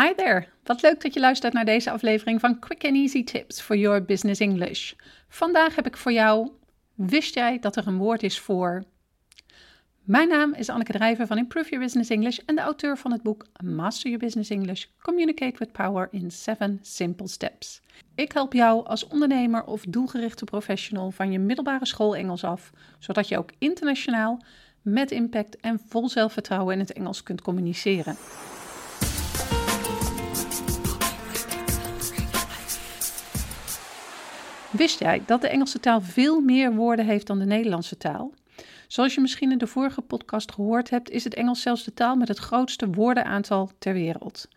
Hi there! Wat leuk dat je luistert naar deze aflevering van Quick and Easy Tips for Your Business English. Vandaag heb ik voor jou: Wist jij dat er een woord is voor? Mijn naam is Anneke Drijver van Improve Your Business English en de auteur van het boek Master Your Business English: Communicate with Power in 7 Simple Steps. Ik help jou als ondernemer of doelgerichte professional van je middelbare school Engels af, zodat je ook internationaal met impact en vol zelfvertrouwen in het Engels kunt communiceren. Wist jij dat de Engelse taal veel meer woorden heeft dan de Nederlandse taal? Zoals je misschien in de vorige podcast gehoord hebt, is het Engels zelfs de taal met het grootste woordenaantal ter wereld.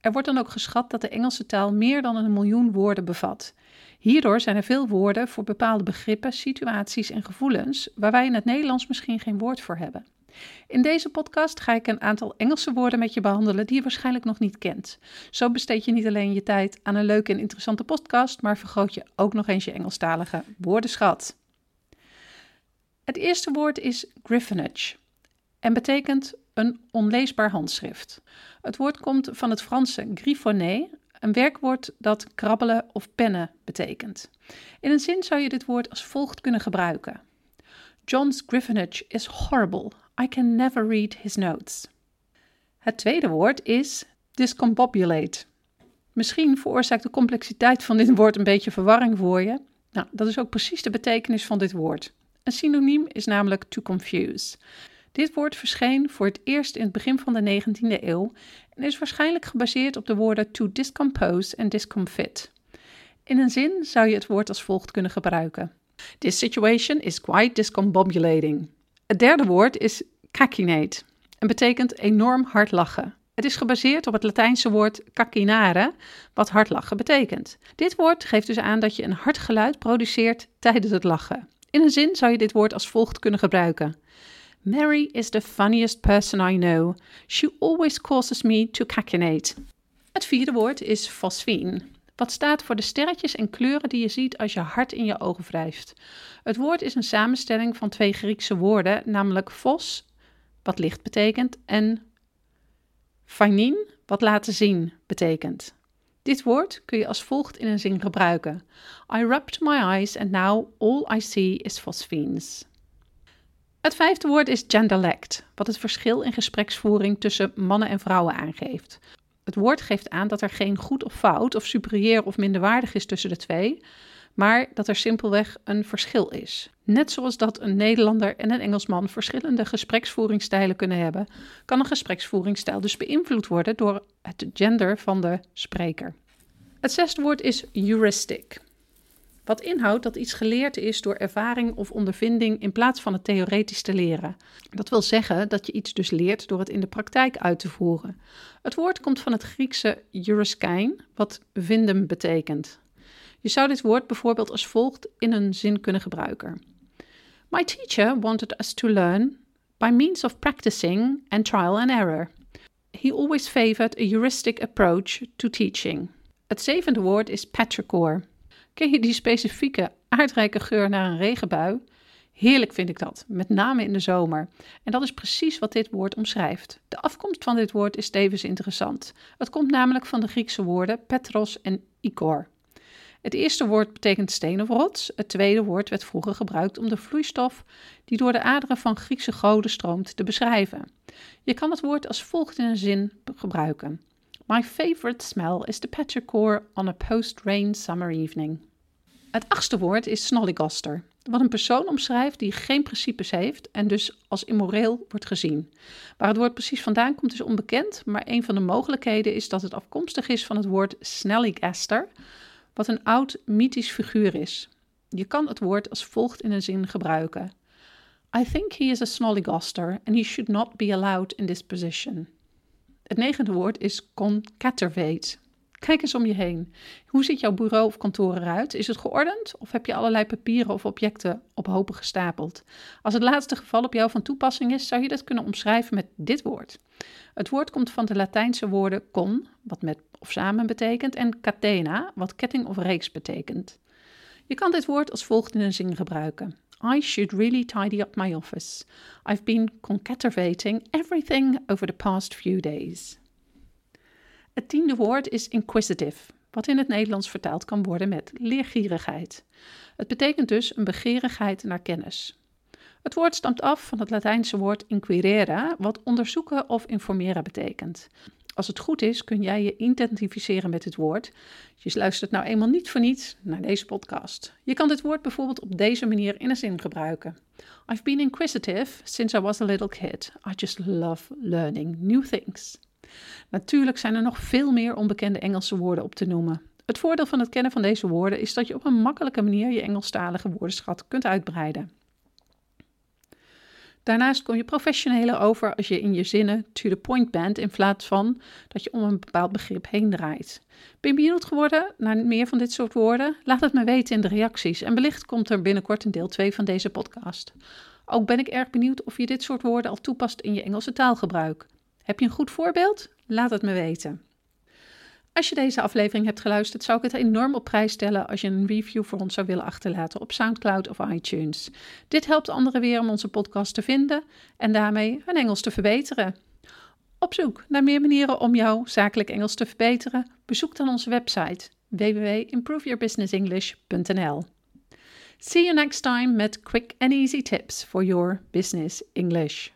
Er wordt dan ook geschat dat de Engelse taal meer dan een miljoen woorden bevat. Hierdoor zijn er veel woorden voor bepaalde begrippen, situaties en gevoelens waar wij in het Nederlands misschien geen woord voor hebben. In deze podcast ga ik een aantal Engelse woorden met je behandelen die je waarschijnlijk nog niet kent. Zo besteed je niet alleen je tijd aan een leuke en interessante podcast, maar vergroot je ook nog eens je Engelstalige woordenschat. Het eerste woord is griffonage en betekent een onleesbaar handschrift. Het woord komt van het Franse griffonner, een werkwoord dat krabbelen of pennen betekent. In een zin zou je dit woord als volgt kunnen gebruiken. John's griffonage is horrible. I can never read his notes. Het tweede woord is discombobulate. Misschien veroorzaakt de complexiteit van dit woord een beetje verwarring voor je. Nou, dat is ook precies de betekenis van dit woord. Een synoniem is namelijk to confuse. Dit woord verscheen voor het eerst in het begin van de 19e eeuw en is waarschijnlijk gebaseerd op de woorden to discompose en discomfit. In een zin zou je het woord als volgt kunnen gebruiken. This situation is quite discombobulating. Het derde woord is cacinate en betekent enorm hard lachen. Het is gebaseerd op het Latijnse woord cacinare, wat hard lachen betekent. Dit woord geeft dus aan dat je een hard geluid produceert tijdens het lachen. In een zin zou je dit woord als volgt kunnen gebruiken. Mary is the funniest person I know. She always causes me to cacinate. Het vierde woord is fosfine, wat staat voor de sterretjes en kleuren die je ziet als je hart in je ogen wrijft. Het woord is een samenstelling van twee Griekse woorden, namelijk fos, wat licht betekent, en phainin, wat laten zien betekent. Dit woord kun je als volgt in een zin gebruiken. I rubbed my eyes and now all I see is phosphines. Het vijfde woord is genderlect, wat het verschil in gespreksvoering tussen mannen en vrouwen aangeeft. Het woord geeft aan dat er geen goed of fout of superieur of minderwaardig is tussen de twee, maar dat er simpelweg een verschil is. Net zoals dat een Nederlander en een Engelsman verschillende gespreksvoeringsstijlen kunnen hebben, kan een gespreksvoeringsstijl dus beïnvloed worden door het gender van de spreker. Het zesde woord is heuristic. Wat inhoudt dat iets geleerd is door ervaring of ondervinding in plaats van het theoretisch te leren. Dat wil zeggen dat je iets dus leert door het in de praktijk uit te voeren. Het woord komt van het Griekse euriskein, wat vinden betekent. Je zou dit woord bijvoorbeeld als volgt in een zin kunnen gebruiken. My teacher wanted us to learn by means of practicing and trial and error. He always favored a heuristic approach to teaching. Het zevende woord is petrichor. Ken je die specifieke aardrijke geur naar een regenbui? Heerlijk vind ik dat, met name in de zomer. En dat is precies wat dit woord omschrijft. De afkomst van dit woord is tevens interessant. Het komt namelijk van de Griekse woorden petros en ikor. Het eerste woord betekent steen of rots. Het tweede woord werd vroeger gebruikt om de vloeistof die door de aderen van Griekse goden stroomt te beschrijven. Je kan het woord als volgt in een zin gebruiken. My favorite smell is the petrichor on a post-rain summer evening. Het achtste woord is snollygoster, wat een persoon omschrijft die geen principes heeft en dus als immoreel wordt gezien. Waar het woord precies vandaan komt is onbekend, maar een van de mogelijkheden is dat het afkomstig is van het woord snellygaster, wat een oud mythisch figuur is. Je kan het woord als volgt in een zin gebruiken. I think he is a snollygoster and he should not be allowed in this position. Het negende woord is concatervate. Kijk eens om je heen. Hoe ziet jouw bureau of kantoor eruit? Is het geordend of heb je allerlei papieren of objecten op hopen gestapeld? Als het laatste geval op jou van toepassing is, zou je dat kunnen omschrijven met dit woord. Het woord komt van de Latijnse woorden con, wat met of samen betekent, en catena, wat ketting of reeks betekent. Je kan dit woord als volgt in een zin gebruiken. I should really tidy up my office. I've been concatenating everything over the past few days. Het tiende woord is inquisitive, wat in het Nederlands vertaald kan worden met leergierigheid. Het betekent dus een begeerigheid naar kennis. Het woord stamt af van het Latijnse woord inquirere, wat onderzoeken of informeren betekent. Als het goed is, kun jij je identificeren met het woord. Je luistert nou eenmaal niet voor niets naar deze podcast. Je kan dit woord bijvoorbeeld op deze manier in een zin gebruiken. I've been inquisitive since I was a little kid. I just love learning new things. Natuurlijk zijn er nog veel meer onbekende Engelse woorden op te noemen. Het voordeel van het kennen van deze woorden is dat je op een makkelijke manier je Engelstalige woordenschat kunt uitbreiden. Daarnaast kom je professioneler over als je in je zinnen to the point bent in plaats van dat je om een bepaald begrip heen draait. Ben je benieuwd geworden naar meer van dit soort woorden? Laat het me weten in de reacties en wellicht komt er binnenkort een deel 2 van deze podcast. Ook ben ik erg benieuwd of je dit soort woorden al toepast in je Engelse taalgebruik. Heb je een goed voorbeeld? Laat het me weten. Als je deze aflevering hebt geluisterd, zou ik het enorm op prijs stellen als je een review voor ons zou willen achterlaten op SoundCloud of iTunes. Dit helpt anderen weer om onze podcast te vinden en daarmee hun Engels te verbeteren. Op zoek naar meer manieren om jouw zakelijk Engels te verbeteren? Bezoek dan onze website www.improveyourbusinessenglish.nl. See you next time met quick and easy tips for your business English.